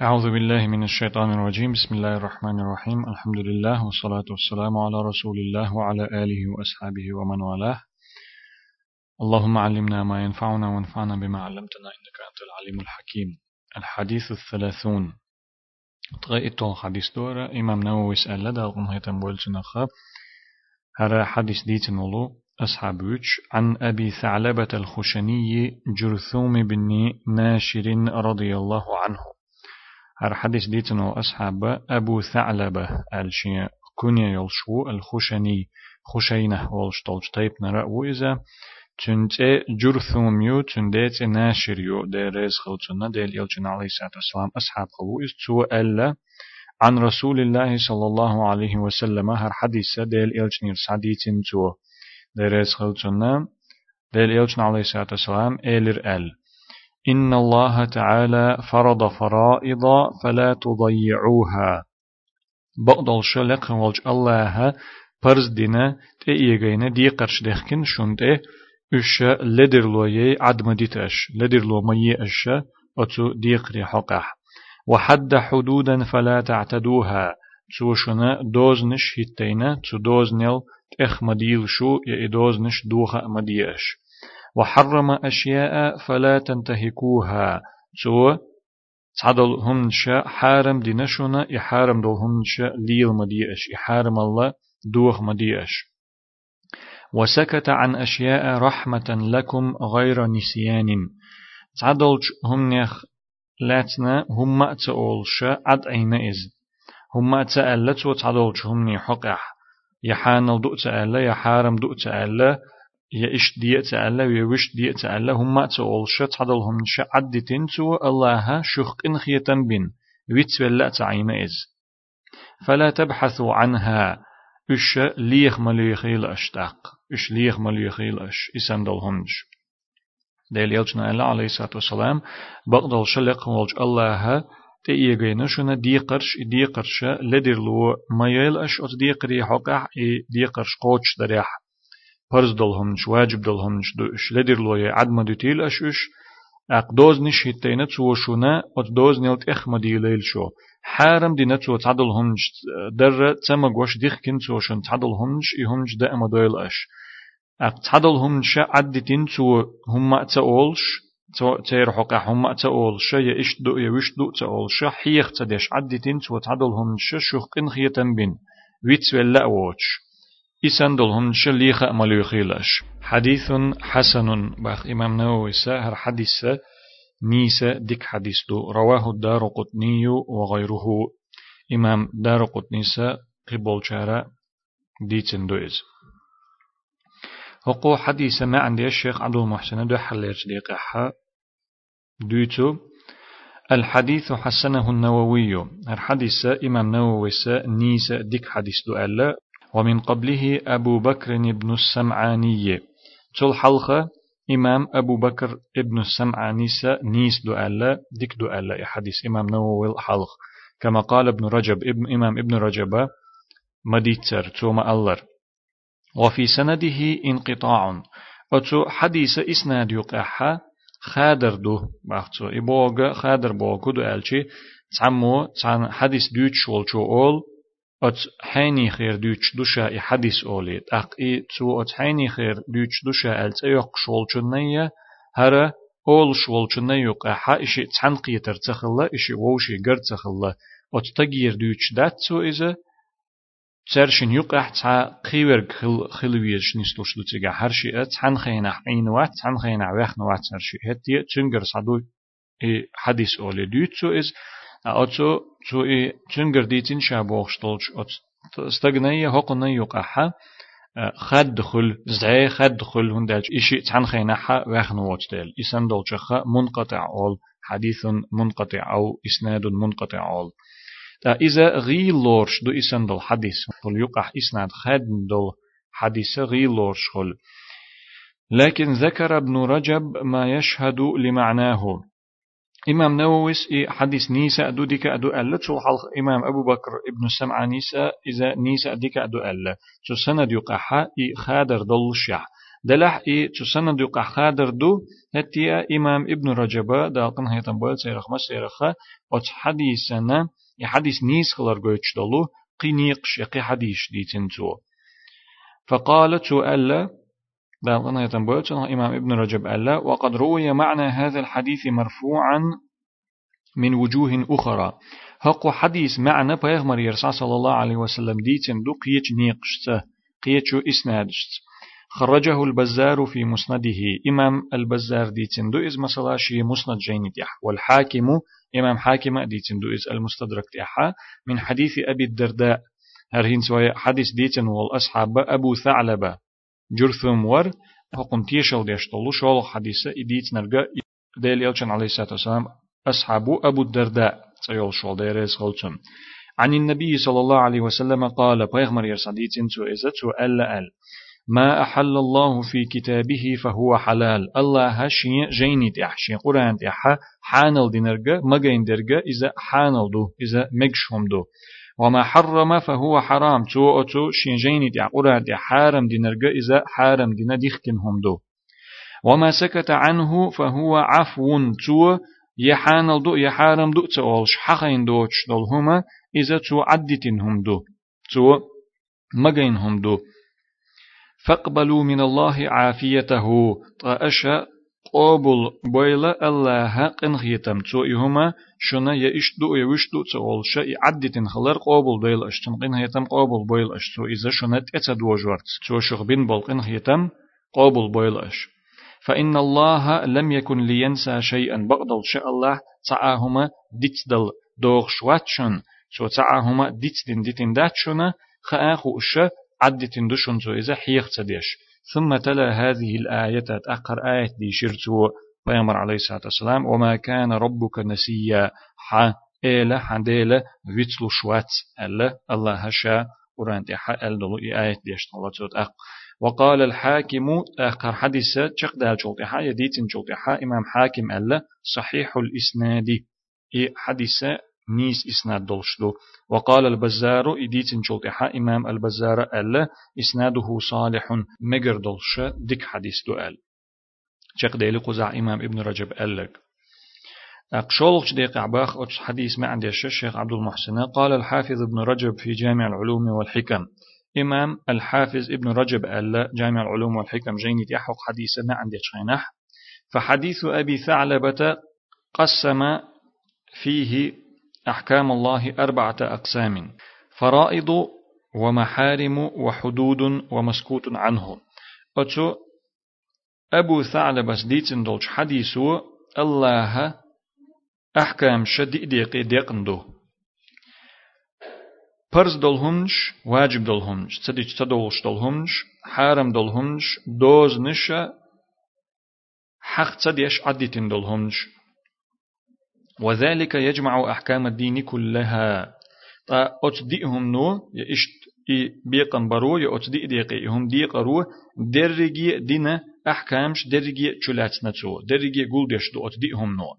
أعوذ بالله من الشيطان الرجيم. بسم الله الرحمن الرحيم. الحمد لله والصلاة والسلام على رسول الله وعلى آله وأصحابه ومن والاه. اللهم علمنا ما ينفعنا وانفعنا بما علمتنا إنك أنت العليم الحكيم. الحديث الثلاثون. تغيئت حديث دورة إمام نووي سأل لدى القم هيتم بولتنا هذا حديث ديتن ولو أصحاب عن أبي ثعلبة الخشني جرثوم بن ناشر رضي الله عنه. هر حديث ديتنو أصحاب أبو ثعلبة الشيء كنيا يلشو الخشني خشينة والشتولش طيب نرى وإذا تنتي جرثوم يو تنديت ناشر يو دي ريز خلطنا دي الإلجن عليه الصلاة والسلام أصحاب قلوئز تو ألا عن رسول الله صلى الله عليه وسلم هر حديثة دي الإلجن يرسعديتن تو. دي ريز خلطنا دي الإلجن عليه الصلاة والسلام إلر أل. إن الله تعالى فرض فرائض فلا تضيعوها. بقدل شلق والج الله برز دينا تأيغينا دي قرش دخكن إش لدر لوي عدم ديتش لدر لو مي إش أتو ديقري حقح وحد حدودا فلا تعتدوها شنا دوز نش هتينا تو دوز نيل تخ مديل شو يا دوز نش دوخا مديش وحرم أشياء فلا تنتهكوها. سو تعدل همش حارم دي نشونا يحارم دل همش ليل مديش يحارم الله دوخ مديش وسكت عن أشياء رحمة لكم غير نسيان. تعدل هم نخ لاتنا هم تقولش عد أين إز؟ هم تألت وتعدل هم نحقح يحان دؤ تألا يحارم دؤ تألا يا إيش دي تعالى ويوش دي تعالى هم تقول شت عدلهم شا عدتين تو الله شخ إن خيتن بين. ويت ولا تعين إز. فلا تبحثوا عنها. إش ليخ مليخيل أشتاق. إش ليخ مليخيل أش. إسندلهمش ديل يلجنا الله عليه الصلاة والسلام. بقدل شلق والج الله. تيجينا شنا دي قرش. دي قرش لدر لو. ما يل أش. أت دي قري حقح دي قرش قوتش دريح. فرض دلهمش واجب دلهمش دوش لدر لوي عدم دوتيل أشوش أق دوز نش توشونا أت دوز نيلت إخ مديليل شو. حارم دينا تو تعدلهمش در تما قوش ديخ كن توشن تعدلهمش إهمش دا أما دويل أش. أق تعدلهمش عدتين تو هم تأولش تير حقا هم تأولش يا إش دو يا وش دو تأولش حيخ تدش عدتين تو تعدلهمش شوخ قن خيتن بين ويتس ولا ووتش إسان دلهم شليخ مليخيلش حديث حسن باخ إمام نووي هر حديث نيسا ديك حديث دو. رواه الدار قطني وغيره. إمام دار قطني قبول شارع ديتن دويز. هقو حديث ما عندي الشيخ عبد المحسن دو حلير ديقها دويتو. الحديث حسنه النووي. الحديث إمام نووي نيسا ديك حديث دو ألا. ومن قبله أبو بكر بن السمعاني. تل حلقة إمام أبو بكر ابن السمعاني نيس ألا ديك ألا حديث إمام نووي الحلق كما قال ابن رجب ابن إمام ابن رجب مديتر توم ألر وفي سنده انقطاع أتو حديث إسناد يقعها خادر دو بحثو إبوغ خادر بوغ دو ألشي تعمو تعن حديث دوتش شولشو أول أت حيني خير دوش دوشا حديث أولي أق إي تو أت حيني خير دوش دوشا ألت أيق شول جنية هرا أول شول جنية قاحا إشي تنقي ترتخلا إشي ووشي قر تخلا أت تغيير دوش دات تو إذا ترشن يقع تا قيور خل خلويش نستوش دو تيجا هرشي تحن خينا عين وات تحن خينا ويخن وات هرشي هتي تنجر صدو حديث أولي دوتسو إز. أتو شو إيه تنجر ديتين شابوخشتولش أت استغنية هقنا يقحا خد دخل زعي خد دخل هندالج إشي تحن خيناحا ويخن واتدال إسان دولشخا منقطع أول حديث منقطع أو إسناد منقطع أول تا إذا غي لورش دو إسان دول حديث فل يقح إسناد خد دول حديث غي لورش خل لكن ذكر ابن رجب ما يشهد لمعناه إمام نوويس إي حديث نيسا أدو ديكا أدو ألا شو حلق إمام أبو بكر ابن السمع نيسا إذا نيسا ديكا أدو ألا شو سند يقحا إي خادر دل الشح دلح إي تسنة دو قحادر دو. هتيا إمام ابن رجب دالقن هيتم بول سيرخ ما سيرخ. أت حديثنا يحديث نيس خلر قويتش دلو قينيق شقي حديث ديتن تو. فقال تو ألا هيتم بول إمام ابن رجب ألا وقد روي معنى هذا الحديث مرفوعا من وجوه أخرى. هقو حديث معنى بيغمر يرسى صلى الله عليه وسلم ديتن دو قيج نيقشت قيجو إسنادشت. خرجه البزار في مسنده. إمام البزار دي تندو إز مثلا شي مسند جيني تيح والحاكم إمام حاكم دي تندو إز المستدرك تيحا من حديث أبي الدرداء. هرهين سوى حديث ديتن والأصحاب أبو ثعلبة. جرثم ور فقم تيشل ديشتلو شول حديثة إديت نرجع ديل يلشن عليه الصلاة والسلام أصحاب أبو الدرداء سيول شول ديريز خلتم عن النبي صلى الله عليه وسلم قال بيغمر يرسديتن تو إزت ألا أل ما أحل الله في كتابه فهو حلال الله هشي جيني تحشي قرآن تحا حانل دينرجا مجين درجا إذا حانل دو إذا مجشهم دو وما حرم فهو حرام. تو أتو شين جيني تح قرآن حارم دينرجا إذا حارم دينا ديختنهم دو وما سكت عنه فهو عفو. تو يحانل دو يحارم دو تقولش حقين دوش دول إذا تو عدتنهم دو تو مجينهم دو فاقبلوا من الله عافيته. طاشا قابل بويلا الله قنخيتم تو يهما شنا يشدو يوشدو تقول شيء عدتن خلر قابل بويل اشتن قنخيتم قابل بويل اش تو إذا شنا تأتد وجورت تو شخبين بول قنخيتم قابل بويل اش فإن الله لم يكن لينسى شيئا بقدل شاء الله تعاهما ديتدل دوغ شواتشن شو تعاهما ديتدن ديتن داتشنا خاخو الشا عدت دشن زو إذا حيخ تديش ثم تلا هذه الآية أقر آية دي شرتو بيامر عليه الصلاة والسلام وما كان ربك نسيا ح إلا حديلا ويتلو شوات ألا الله هشا قرآن تحا ألدلو آية طلبت أق. وقال الحاكم آخر حديثة شق دال جلتحا يديتن جلتحا إمام حاكم ألا صحيح الإسناد. إي حديثة نيس إسناد دولشدو. وقال البزار إديت جلتحا إمام البزار ألا إسناده صالح مجر دولش ديك حديث دو أل. شق ديلي قزع إمام ابن رجب ألك. أقشولش ديق عباخ أتش حديث ما عندي الشيخ عبد المحسن. قال الحافظ ابن رجب في جامع العلوم والحكم. إمام الحافظ ابن رجب ألا جامع العلوم والحكم جيني يحق حديث ما عندي شينح فحديث أبي ثعلبة قسم فيه أحكام الله أربعة أقسام فرائض ومحارم وحدود ومسكوت عنه. أتو أبو ثعلبة ديتن دولش حديثو الله أحكام شديد ديقي ديقندو. فرز دولهمش واجب دولهمش تديش تدولش دولهمش حارم دولهمش دوز نشا حق تديش عديتن دولهمش وذلك يجمع أحكام الدين كلها. تا أتدئهم نو يشت إي بيقن برو يا أتدئ ديقي هم ديقرو درجي دينا أحكامش درجي چلاتنا تو درجي قول ديشتو أتدئهم نو.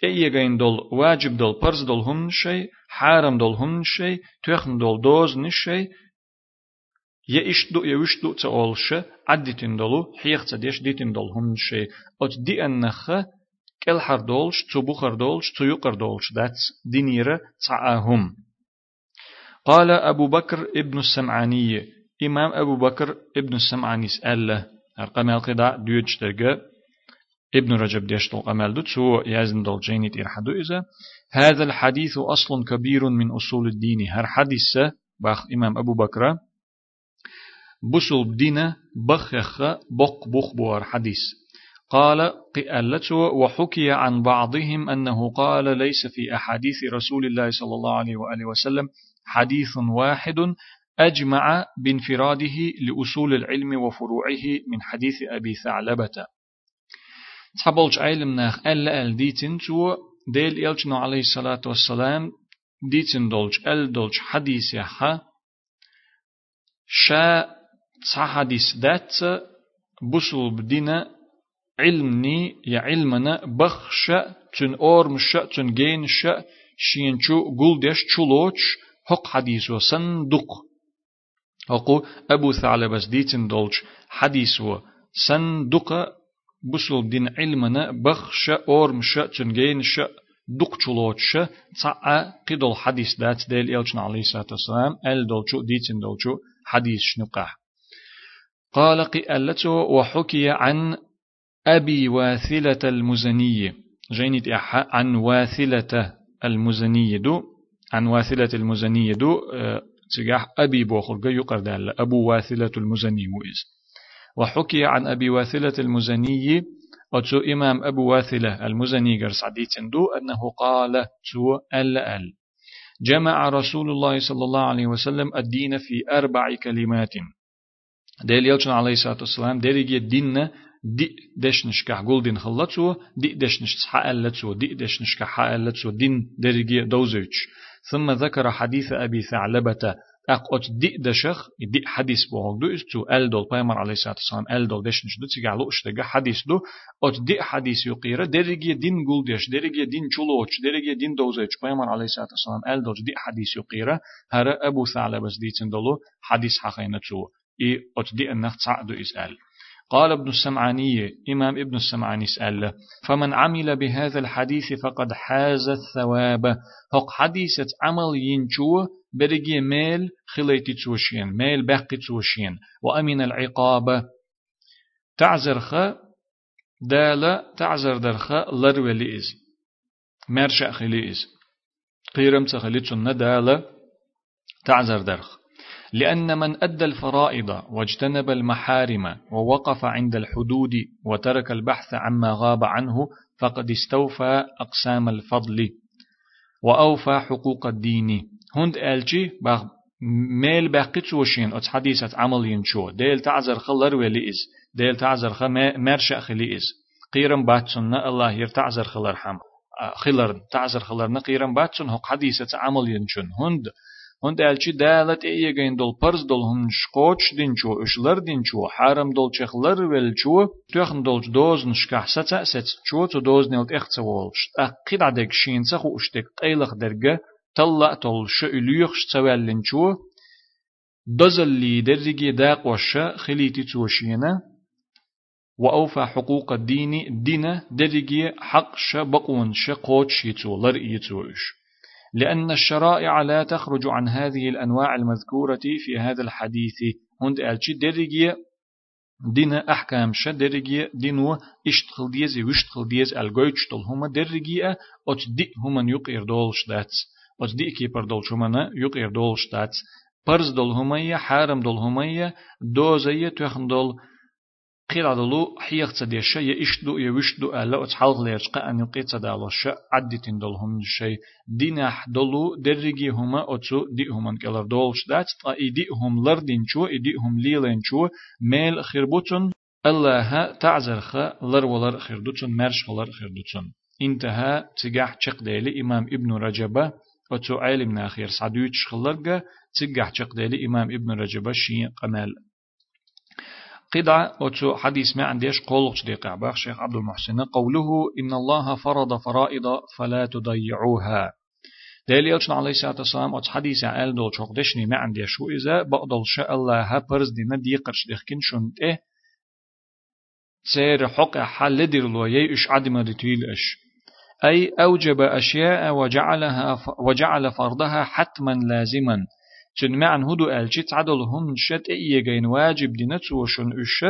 تيجين دول واجب دول برز دول هم شيء حارم دول هم شيء تخن دول دوز نشي يشدو يوشدو تقولش عدتين دولو حيخ تديش ديتين دول هم شيء أتدئ النخ كل دولش تبوخر دولش تيقر دولش داتس دينيرة تعاهم قال أبو بكر ابن السمعاني إمام أبو بكر ابن السمعاني سأل أرقام القضاء ديوج ترقى ابن رجب ديشتل أمال دو تسو يازن دول جيني تيرحدو إذا هذا الحديث أصل كبير من أصول الدين هر حديث باخ إمام أبو بكر بسل بدين بخخ بق بخ بوار حديث قال قالته وحكي عن بعضهم أنه قال ليس في أحاديث رسول الله صلى الله عليه وآله وسلم حديث واحد أجمع بانفراده لأصول العلم وفروعه من حديث أبي ثعلبة. تحبولش علم ناخ ألا أل ديتن تو ديل إلجنو عليه الصلاة والسلام ديتن دولش أل دولش حديث يحا شا تحديث دات بسل بدينا علمني يا علمنا بخش تن أورمش تن جينش شينشو قول چلوچ حق حديث وصندوق حقو أبو ثعلبس ديتن دولش حديث و صندوق بسول دين علمنا بخش أورمش تنجينش دق چلوتش تصع قدول حديث دات ديل إلشنا عليه الصلاة والسلام أل دولشو ديتن دولشو حديث شنقه قال قئلته وحكي عن أبي واثلة المزنية جينيت عن واثلة المزنية دو. عن واثلة المزنية دو آه تجاه أبي بوخر. يقر دال أبو واثلة المزني وإز وحكي عن أبي واثلة المزني. أتو إمام أبو واثلة المزني قرص دو أنه قال تو أل أل. جمع رسول الله صلى الله عليه وسلم الدين في أربع كلمات. ديل يلشن عليه الصلاة والسلام. ديريجي الدين دي دشنش كح قول دين خلتو دي دشنش حقلتو دي دشنش كحقلتو دين ديريجي دوزيتش. ثم ذكر حديث أبي ثعلبة أقوت دي دشخ دي حديث بوغ دو إستو ال دول بايمر عليه الصلاة والسلام ال دول دشنش دو تيجا لو إشتغا حديث دو. أوت دي حديث يقيرة ديريجي دين قول ديش ديريجي دين چلوش ديريجي دين دوزيتش بايمر عليه الصلاة والسلام ال دول دي حديث يقيرة. هر أبو ثعلبة دي تندلو حديث حقينتو إي أتدي أنه تعدو إسأل. قال ابن السمعاني إمام ابن السمعاني سأل فمن عمل بهذا الحديث فقد حاز الثواب. هق حديثة عمل ينشو برجي ميل خليتي توشين ميل بقي توشين وأمن العقاب تعزرخ دالة تعزر درخ لروي لإز مرشأ خليز قيرم تخليتشن دالة تعزر درخ لأن من أدى الفرائض واجتنب المحارم ووقف عند الحدود وترك البحث عما غاب عنه فقد استوفى أقسام الفضل وأوفى حقوق الدين. هند ألجي بغ ميل باقيت وشين أت حديثة عمل ينشو ديل تعزر خلر وليز ديل تعزر خ مرشأ خليز قيرم باتسن الله يرتعزر خلر حم خلر تعزر خلر نقيرم باتسن هق حديثة عمل ينشون هند هند ألشي دالت جين دول برز دول هن شقوش دينشو إشلر دينشو حرم دول شخلر ولشو تخن دول دوز نشكح ستا ست شو تو دوز نيلت إخت سوالش أقيد عدك شين سخو أشتك قيلخ درجة طلع تول شو إليخش سوالنشو دزل لي درجي داق وشا خليتي توشينا وأوفى حقوق الدين دين درجي حق شبقون شقوش يتو لر يتوش لأن الشرائع لا تخرج عن هذه الأنواع المذكورة في هذا الحديث. هند ألشي درجية دين أحكام شا درجية دينو اشتخل ديز وشتخل ديز الجويتشتل هما درجية أت دي هما يقير دولش دات أت دي كيبر دولش هما يقير دولش دات برز دول هما حارم دول هما دوزية تخن دول قيرادلو حيخ تديشا يشدو يوشدو ألا أتحلق ليرشقا أن يقيت تدالوشا عدتين دولهم شيء. دينح دولو درجي هما أتو دي هما كالر دولش دات تا إدي هم لردين شو إدي هم ليلين شو. ميل خربوتون الله تعزرخ لر ولر خردوتون مرش ولر خردوتون انتهى تجاح چق ديلي إمام ابن رجبة أتو علم ناخير سعدويتش خلرقة تجاح چق ديلي إمام ابن رجبة شين قمال. قطعة أتو حديث ما عنديش قولش دي قعباخ شيخ عبد المحسن قوله إن الله فرض فرائض فلا تضيعوها. دليل يلشن عليه الصلاة والسلام أتو حديث عال دول شوق دشني ما عندي شو إذا بقدل شاء الله هبرز دينا دي قرش ديخكين شنت إيه تسير حق حل دير لو يش عدم رتويل إش. أي أوجب أشياء وجعلها وجعل فرضها حتما لازما. چن معن هدو ألشي تعدل هن شت إيجين واجب دينت وشن إش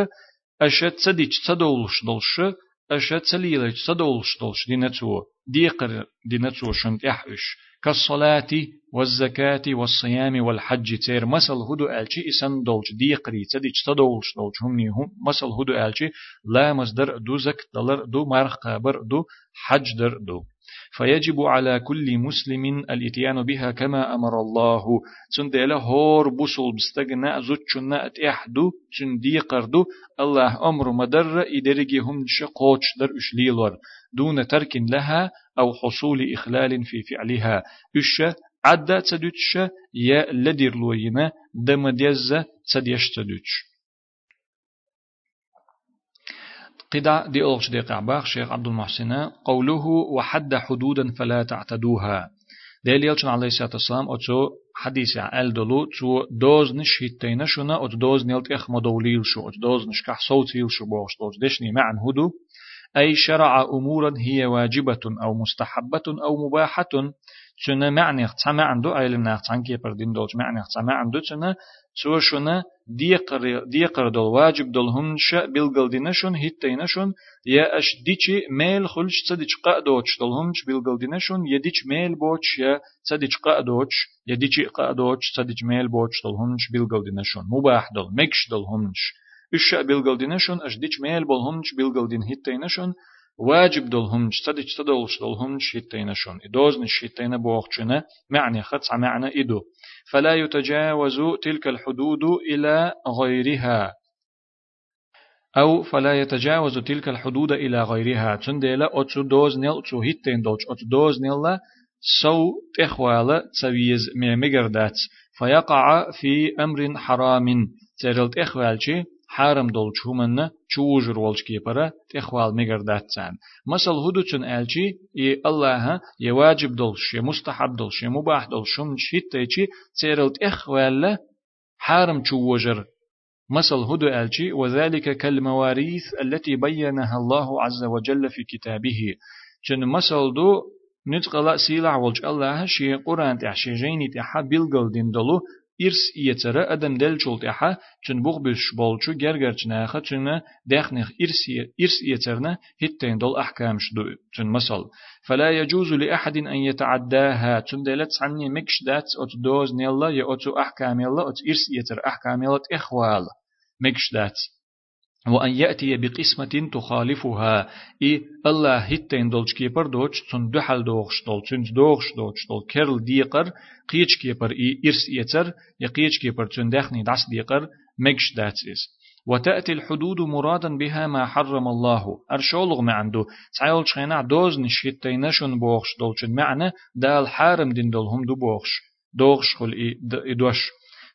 أشت صديق صدولش دلش أشت سليلش صدولش دلش دينتو ديقر دينتو شن إحش كالصلاة والزكاة والصيام والحج تير مسل هدو ألشي إسن دولش ديقري تديج تدولش دولش هم هم مسل هدو ألشي لا مصدر دو زك دلر دو مرخ قابر دو حج در دو. فيجب على كل مسلم الإتيان بها كما أمر الله. تندل هور بوصل بستغنى زوتشنا اتحدو تندي قردو. الله أمر مدر إدرجي هم شقوش در أشليلور دون ترك لها أو حصول إخلال في فعلها. إش عدا تدوتش يا لدير لوينا دم ديز تديش تدوتش. قدع دي أغش دي قعباخ شيخ عبد المحسن قوله وحد حدودا فلا تعتدوها. ديل يلشن عليه الصلاة والسلام أتو حديث ال دلو تو دوز نش هيتينا شنا أت دوز نيلت إخ مدوليل شو أت دوز نش كح صوتيل شو بوش دوز دشني معن هدو أي شرع أمورا هي واجبة أو مستحبة أو مباحة شنا معنى تسمع عنده علم ناخ عن كيبر دين دولج معنى تسمع عنده شنا سو شنا ديقر ديقر دول واجب دول هنش بلغل دينشون هيتينشون يا أش ديچي ميل خلش تصديش قادوش دول هنش بلغل دينشون يا ديچ ميل بوش يا تصديش قادوش يا ديچي قادوش تصديش ميل بوش دول هنش بلغل دينشون مباح دول مكش دول هنش. إيش بلغل دينشون أش ديچ ميل بول هنش بلغل دين هيتينشون واجب دولهم صدق تدولش دولهم شيتين شون. إدوزن شيتين بوخشنا معنى خطع معنى إدو فلا يتجاوز تلك الحدود إلى غيرها أو فلا يتجاوز تلك الحدود إلى غيرها تنديلا أتسو دوز نيل أتسو هيتين دوش أتسو دوز نيل سو تخوال تسويز ميمجردات فيقع في أمر حرام. ترلت إخوالشي حرم دول چومن چوجر ولش كيبرا تخوال مگر داتسان مثل هدو چن الچي اي الله ي واجب دولش ي مستحب دولش ي مباح دولش شم شيتيچي تيرلت اخوال حرم چوجر مثل هدو الچي وذلك كالمواريث التي بينها الله عز وجل في كتابه چن مثل دو نتقلا سيلع ولج الله شي قران تحشي جيني تحا بيلغل دين دولو إرس يترى أدم دل شولت إحا چن بوغ بش بولچو گرگر چناخا چن داخنخ إرس إرس يترنا هتين دول أحكام شدو چن مثل فلا يجوز لأحد أن يتعداها چن دلت عني مكش دات أت دوز نيلا يا أتو أحكام يلا أت إرس يتر أحكام يلا إخوال مكش دات وأن يأتي بقسمة تخالفها. إي الله هتين دولش كيبر دوش تن دحل دوغش دول تن دوغش دوش دول كرل ديقر قيش كيبر إي إرس يتر يقيش كيبر تن دخني دعس ديقر مكش داتس وتأتي الحدود مرادا بها ما حرم الله. أرشولغ ما عنده تعال شخينا دوز نشيتين نشون بوغش دولشن معنى دال حارم دين دولهم دو بوغش. دوغش خل إي دوش.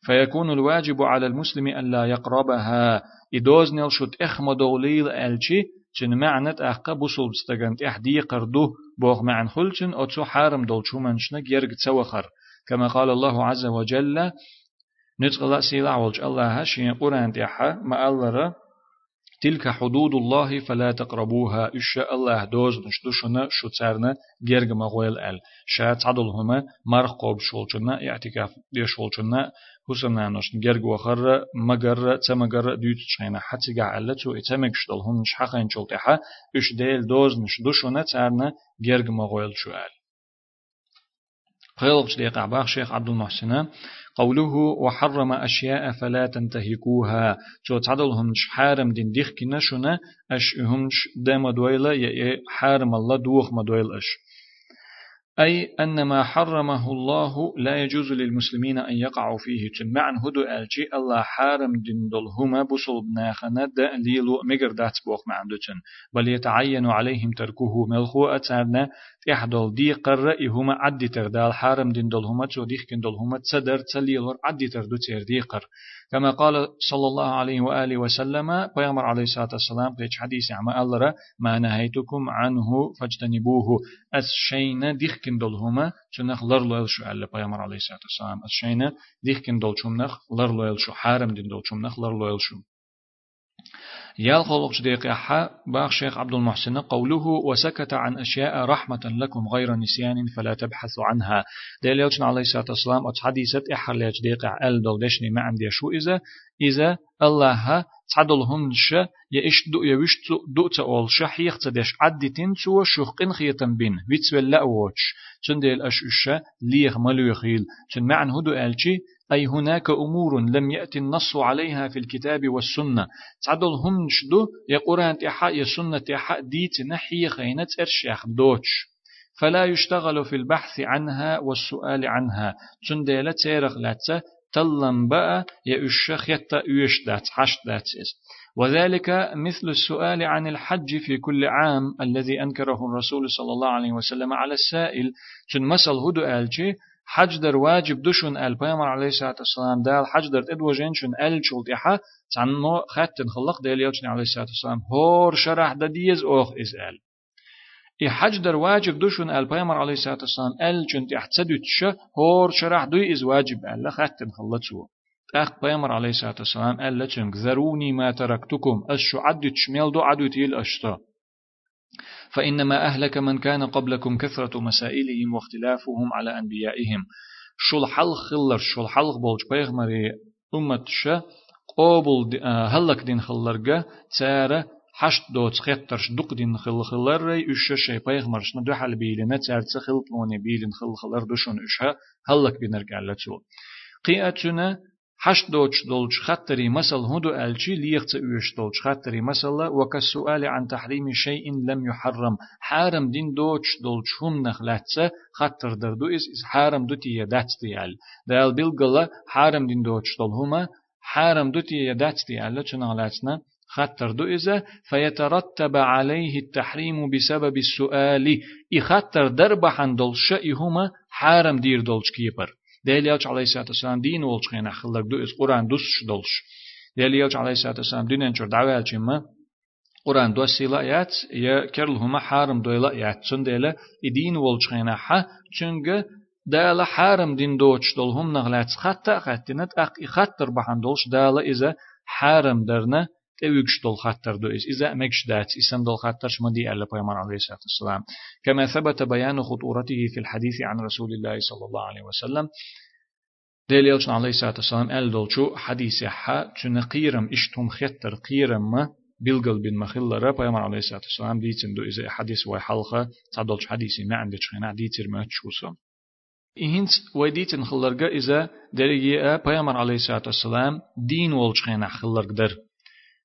فيكون الواجب على المسلم أن لا يقربها. إدوز نيل شد إخما دوليل ألشي چن معنت أحقا بوصل بستغنت إحدي قردو بوغ معن خلچن أتسو حارم دول شو منشنك يرق تسوخر كما قال الله عز وجل نتقل سيلا والج الله شين قرآن تيحا ما الله تلك حدود الله فلا تقربوها إش الله دوز نشدوشنا شو تسارنا جرج مغويل ال شات عدلهما مرقوب شولچنا اعتكاف دي شولچنا حسنا نوش جرج وخر مجر تمجر ديوت شينا حتى علتو اتمك شدل هم مش حقين شولتها إش ديل دوز نشدوشنا تسارنا جرج مغويل شو ال قيل دقيقة باخ شيخ عبد المحسن قوله وحرم أشياء فلا تنتهكوها جو تعدلهم حارم دين ديخ كنا شنا أش همش دام دويلة يا حارم الله دوخ مدويل أش أي أن ما حرمه الله لا يجوز للمسلمين أن يقعوا فيه. تمعن هدو ألجي الله حارم دين هما بصل بناخنا دا ليلو مجر دات بوخ معندوتن بل يتعين عليهم تركه ملخو أتارنا تحدل دي قرر هما عدي تردال حارم دين هما تو ديخ كن هما تصدر تليلور عدي تردو تير ديقر كما قال صلى الله عليه وآله وسلم بيامر عليه الصلاة والسلام قيش حديث عما ألرا ما نهيتكم عنه فاجتنبوه. أس شين ديخكن هما شنخ لرلو شو على بيامر عليه الصلاة والسلام. أس شين ديخكن دول شمنخ لرلو شو حارم دين دول شمنخ لرلو شو. يال خلق شديق يحا باخ شيخ عبد المحسن قوله وسكت عن أشياء رحمة لكم غير نسيان فلا تبحثوا عنها. يوتن عليه الصلاة والسلام أت حديثة إحر ليجديق أل دول دشني ما عندي شو إذا إذا الله تعدل ش يش دو يوش دو تقول شحيخ تدش عدتين سوى شخقن خيتن بين ويتس ولا ووتش. تنديل أش أش ليخ ملو يخيل تن معن هدو ألشي أي هناك أمور لم يأتي النص عليها في الكتاب والسنة. تعدل هم شدو يقران تحا يسنة تحا ديت نحي خينة إرشيخ دوتش فلا يشتغل في البحث عنها والسؤال عنها. تنديل تيرغ لاتسا تلم بقى يأشخ يتا يش دات حش دات. وذلك مثل السؤال عن الحج في كل عام الذي أنكره الرسول صلى الله عليه وسلم على السائل. تن مسل هدو آلجي حج در واجب دشون آل پیامبر علیه الصلاة والسلام. دال حج در ادو جنشون آل چولت احا تنمو خاتن خلق دال یوچن علیه الصلاة والسلام. هور شرح ددیز اوخ از آل. إي حج در واجب دوشن البيامر عليه الصلاة والسلام. آل جنت احتسدت شه هور شرح دوي إز واجب. ألا خاتن خلصو أخ بيامر عليه الصلاة والسلام ألا لتنك ذروني ما تركتكم أشو عدت شميل دو يل أشتا. فإنما أهلك من كان قبلكم كثرة مسائلهم واختلافهم على أنبيائهم. شل حلق خلر شل حلق بولج بيغمري أمة شه قابل هلك دين خلرجة تارة حشت دوت خيترش دوق دين خل خلر ري اش شي بيغمرش ندو حل بيلنا تار تخل لوني بيلن خل خلر دوشون اشها هلك بينرجالتو قياتنا حشت دوتش دولش خطري مسل هدو ألشي ليغت أوش دولش خطري مسل وكالسؤال عن تحريم شيء لم يحرم حارم دين دوتش دولش هم نخلاتسا خطر دردو إس إس حارم دوتي يدات ديال دال بلغلا حارم دين دوتش دول هما حارم دوتي يدات ديال لچنا خطر دو إذا فيترتب عليه التحريم بسبب السؤال. إخطر دربحن دولش إهما حارم دير دولش كيبر ديل يوش عليه الصلاة والسلام دين ولش خينا خلق دو إس قرآن دوش دولش ديل يوش عليه الصلاة والسلام دين انشر دعوة الجمة قرآن دو سيلا يات يا كرل هما حارم دويلا يات چون ديلا دين ولش خينا حا چونغ دالا حارم دين دوش دول هم نغلات خطا خطنت اق خطر بحن دولش دالا إذا حارم درنا تيوكش دول خطر دو إذا مكش دات إسم دول خطر شمدي ألا بيمان عليه الصلاة والسلام كما ثبت بيان خطورته في الحديث عن رسول الله صلى الله عليه وسلم ديل يلشن عليه الصلاة والسلام أل دولشو حديث حا چون قيرم إشتم خطر قيرم بيلقل بن مخلرة بيمان عليه الصلاة والسلام ديتن دو إذا حديث وي حلقة تعدلش حديثي ما عندش خنا ديتر ما تشوسو إهنس وديتن خلرقة إذا درجة بيمان عليه الصلاة والسلام دين ولش خنا خلرق در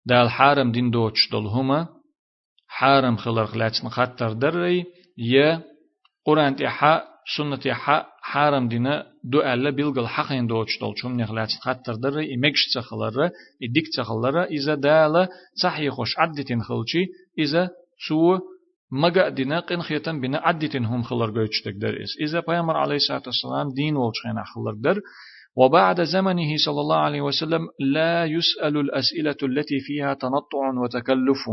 دال حارم دين دوتش دول هما حارم خلر خلاتن خطر دري يا قرآن تحا سنة تحا حارم دينا دو ألا بيلغل حقين دوتش دول شم نخلاتن خطر دري إمكش تخلر إديك تخلر إذا دالا صحي خوش عدتين خلشي إذا سو مجا دينا قن خيتن بنا عدتين هم خلر جوتش تقدر إذا بيامر عليه الصلاة والسلام دين والشين خلر در. وبعد زمنه صلى الله عليه وسلم لا يسأل الأسئلة التي فيها تنطع وتكلف.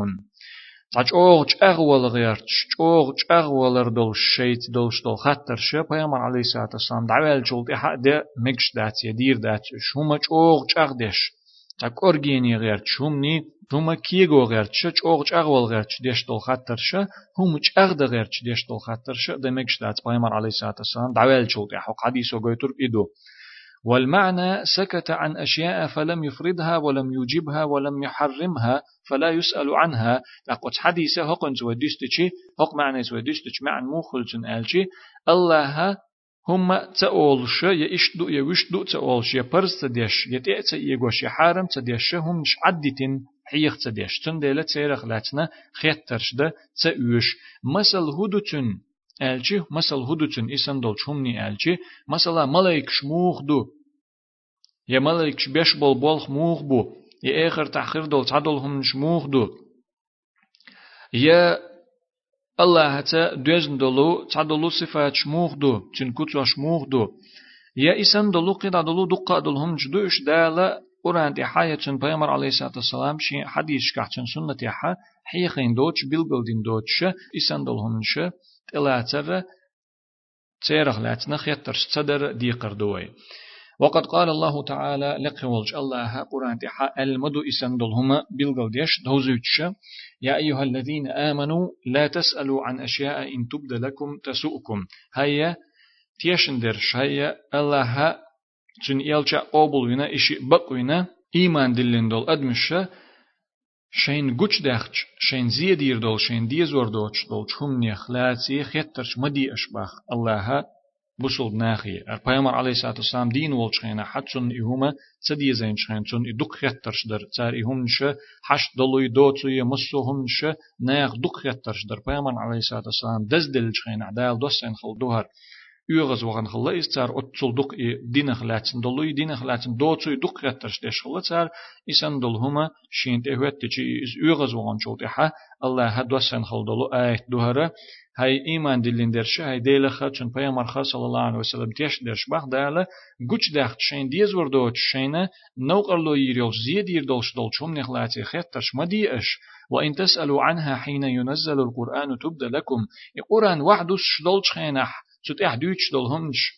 تاچوغ چاغول غيرتش چوغ چاغول دول شيت دولش دول خطر شه پیامبر علیه الصلاه والسلام دعوال چولت ده مگش دات يدير دات شوما چوغ چاغ دش تا كورجيني غير شومني هما كيغو غير تش چوغ چاغول غير تش دش دول خطر شه هم چاغ ده غير تش دش دول خطر شه ده مگش دات پیامبر علیه الصلاه والسلام دعوال چولت حق حديثو گوتر ایدو والمعنى سكت عن أشياء فلم يفردها ولم يجيبها ولم يحرمها فلا يسأل عنها. لقد حديثة هقن زودستشي هق معنى زودستش معنى موخلتن ألشي. الله هم تأولش يا إشدو يا وشدو تأولش يا برز تديش يا تأتى يغوش يا حارم تديش هم مش عدتين حيخ تديش. تن ديلا تيرخ لاتنا خيترش ده تأوش. مثل هدوتن elçi masal huduçun isan dol çumni elçi masala malaik şmuh bol muh bu ya eğer tahir dol çadol hum şmuh du ya Allah hata dözn dolu çadolu sıfat şmuh du çün kutsa şmuh du ya isan dolu qida dolu duqa dol hum jdu iş dala Kur'an di hayatın Peygamber aleyhissalatu vesselam şi hadis kahçın sünnet ya ha hiyin doç bilgildin doç isan dol hum şe تلاتر تيرخ لاتنا خيتر صدر دي قردوي وقد قال الله تعالى لقولج الله قرآن تحا المدو إسندلهما بالقل ديش دوزوتش يا أيها الذين آمنوا لا تسألوا عن أشياء إن تبد لكم تسؤكم هيا تيشندرش هيا الله تن إلشا قابل إشي بقوينا إيمان دلين دول أدمشة شين گوچ دخش شين زيدير دول شين ديزور دوش دول چهم نيخ لاتي خيترش مدي أشباخ الله بوصل ناخي البيامر عليه الصلاة والسلام دين والشخينا حتشن إهما تدي زين شخين شن إدوك خيترش در. تار إهم نشا حش دلوي دوتو يمسو هم نشا ناخ دوك خيترش در. بيامر عليه الصلاة والسلام دز دل شخين عدال دوسين خل دوهر يغز وغن خلا إستار أتصل دق دين خلاتن دلوي دين خلاتن دوتسوي دق غترش دش خلا تار إسان دل هما شين تهوت تجي إز يغز وغن شول تحا الله هدوسن خل دلو آيت دوهرة هاي إيمان دلين درش هاي ديلا خاتشن بيامر خاص صلى الله عليه وسلم تيش درش بخ دالا گوچ داخت شين ديز وردوت شينا نوقر لو يريل زيد يردولش دولشهم نخلاتي خيطرش ما دي اش وإن تسألوا عنها حين ينزل القرآن تبدأ لكم القرآن وحدوش دولش خينح تت اح دوتش دولهمش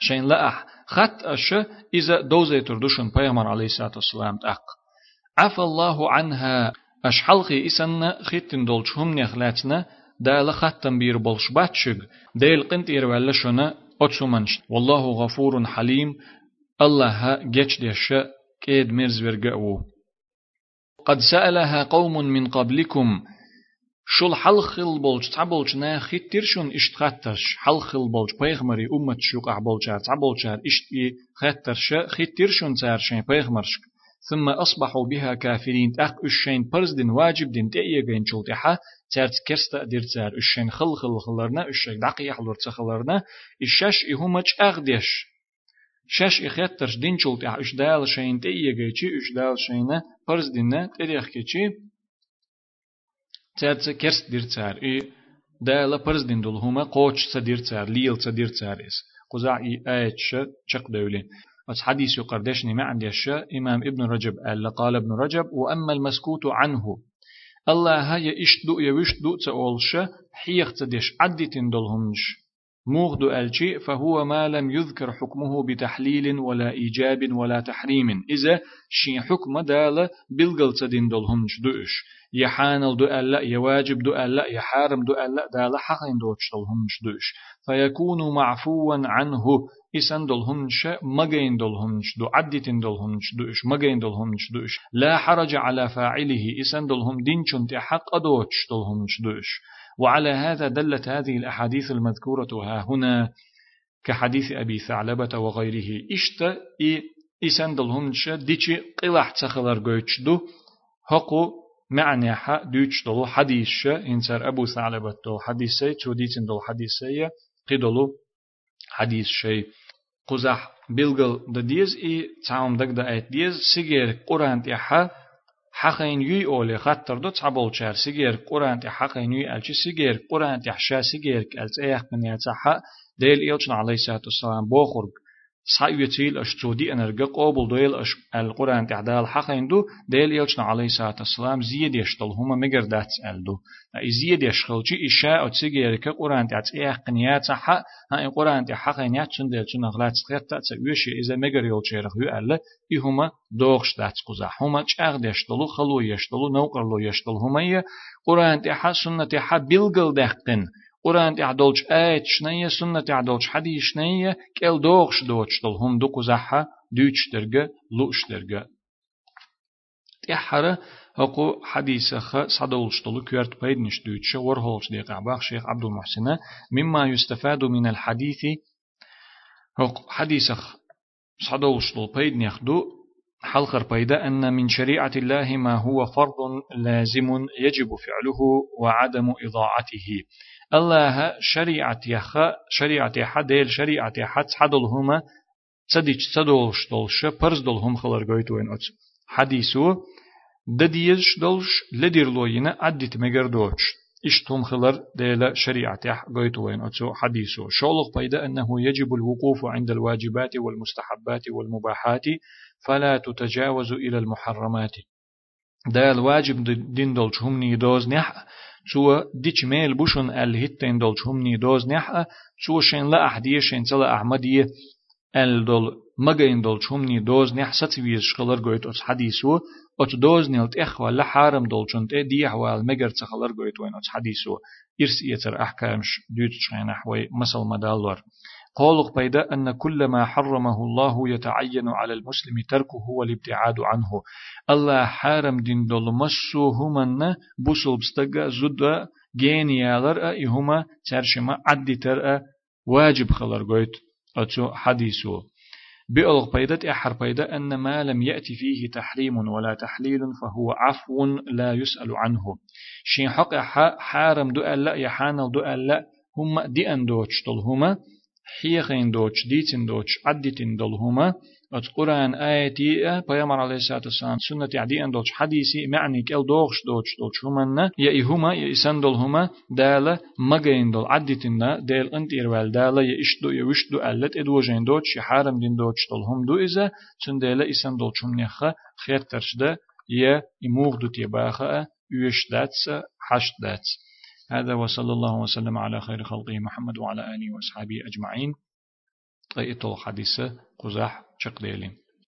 شين لا اح خط اش إذا دوزي تردوشن بيامر عليه الصلاة والسلام تأق عفى الله عنها أش حلقي إسن خيتن دولشهم نخلاتنا دال ختم بير بولش باتشق ديل قنت إير ولا شنا أتسومنش والله غفور حليم الله جيش ديش كيد ورقعو قد سألها قوم من قبلكم شل حلخل بولج تعبولج نا خيتيرشون اشتخاترش حلخل بولج بيغمري أمت شوق أحبولجار تعبولجار اشتي خاترش خيتيرشون تارشين بيغمرشك ثم أصبحوا بها كافرين أخ الشين برزدن واجب دين تأيجين شلتحا تارت كرستا دير تار الشين خل خل خلرنا الشين دقي يحلور تخلرنا الشاش إهمج أغديش شاش إخيترش دين شلتحا إش دال شين تأيجيشي إش دال شين برزدن تأيجيشي تارت كرست دير تار إي دال برزدن دول هما قوش تدير تار ليل تدير تار إس قزعي آيتش شق دولين بس حديث يقردشني ما عندي الشاء إمام ابن رجب قال قال ابن رجب وأما المسكوت عنه الله هيا إشدو يوشدو تأولش حيخ تدش عدتين دولهمش موغدو ألشي فهو ما لم يذكر حكمه بتحليل ولا إيجاب ولا تحريم. إذا شي حكم دال بلغل تدين دولهمش دوش. يحانل دو ألا يواجب دو ألا يحارم دو ألا دال حقين دوش دولهمش دوش. فيكون معفوا عنه إسان دولهنش مجين دولهنش دو عدتين دولهنش دوش مجين دولهنش دوش. لا حرج على فاعله إسان دولهم دينشن تحق أدوش دولهنش دوش. وعلى هذا دلت هذه الأحاديث المذكورة ها هنا كحديث أبي ثعلبة وغيره. إشت إي إسان دولهنش ديشي قلح تخلر قويتش دو هقو معنى حق دوش دولو حديث إنسر أبو ثعلبة دو حديثي توديتين دول حديثي قدلو حديث شيء قزح بلغل دا ديز إي تعام دك دا ايت ديز سيجير قرآن تيحا حقين يوي أولي خطر دو تعبول شار سيجير قرآن تيحا حقين يوي ألشي سيجير قرآن تيحشا سيجير كالت ايح من يتحا ديل إيلشن عليه الصلاة والسلام بوخرق سايوتيل اش تودي انرجا قابل دويل اش القرآن تعدال حق اندو ديل يلشنا عليه الصلاه والسلام زيد يشتل هما مگر دات الدو. زيد يشخلچي اشاء اتسيجي يرك قرآن تعت إيه قنيات صح ها قرآن تي حق نيات چن ديل چن غلات سخت تا ويش اذا مگر يول چيرخ يو الله يهما دوغش دات قزا. هما چاغ دشتلو خلو يشتلو نوقرلو يشتل هما قرآن تي حق سنه حق بلغل دقن قرآن تعدلش آيت شنية سنة تعدلش حديث شنية كل دوغش دوغش دل هم دوكو زحا دوش درجة لوش درجة تحرى هقو حديث خ صدولش دلو كيرت بيد نش دوتش ورهولش ديق عباق شيخ عبد المحسن مما يستفاد من الحديث هقو حديث خ صدولش دل بيد نخدو حلقر بيدا أن من شريعة الله ما هو فرض لازم يجب فعله وعدم إضاعته الله شريعة يخا شريعة حديل شريعة حد حدل هما تصديق تصدولش دولش پرز دول هم خلر گويتوين أتس حديثو دديش دولش لدير لوينا عدت دوش. اشتهم خلر ديلا شريعة قويتوين أتسو حديثو شولق بيدا أنه يجب الوقوف عند الواجبات والمستحبات والمباحات فلا تتجاوز إلى المحرمات. دا الواجب دين دولش هم نيدوز نح سو ديش ميل بوشن الهتين دول شهمني دوز نحا سو شين لا أحدية شين تلا أحمدية ال دول مغين دول شهمني دوز نح ستويز شخلر قويت أس حديثو أت دوز نيلت إخوة لحارم دول شنت دي أحوال مغر تخلر قويت وين أس حديثو إرس يتر أحكامش دوت شين أحوي مسل مدالور قولق بيدا أن كل ما حرمه الله يتعين على المسلم تركه والابتعاد عنه. الله حارم دين دول. مسو همنا بوسل بستغا زد جينيالر إهما ترشما عدي تر واجب خلر قويت. أتو حديثو. بألغ بيدت أحر بيدا أن ما لم يأتي فيه تحريم ولا تحليل فهو عفو لا يسأل عنه. شين حق حارم دو ألا يحانل دو ألا هم دي أندوش هما. حيقين دوتش ديتين دوتش عدتين دلهما ات قرآن آياتي بيامر عليه الصلاة والسلام سنة عدي أن دوتش حديثي معني كل دوغش دوتش دوتش هما يا إهما يا إسان دول هما دالة مغين دول عدتين دال انت إروال دالة يا إشدو يا وشدو ألت إدوجين دوتش يا دين دوتش دول هم دو إذا سن دالة إسان دول شم نخا خير ترشده يا إموغ دو تيباخا يوش داتس حشت داتس هذا وصلى الله وسلم على خير خلقه محمد وعلى آله وأصحابه أجمعين. طيب حديثة قزح شق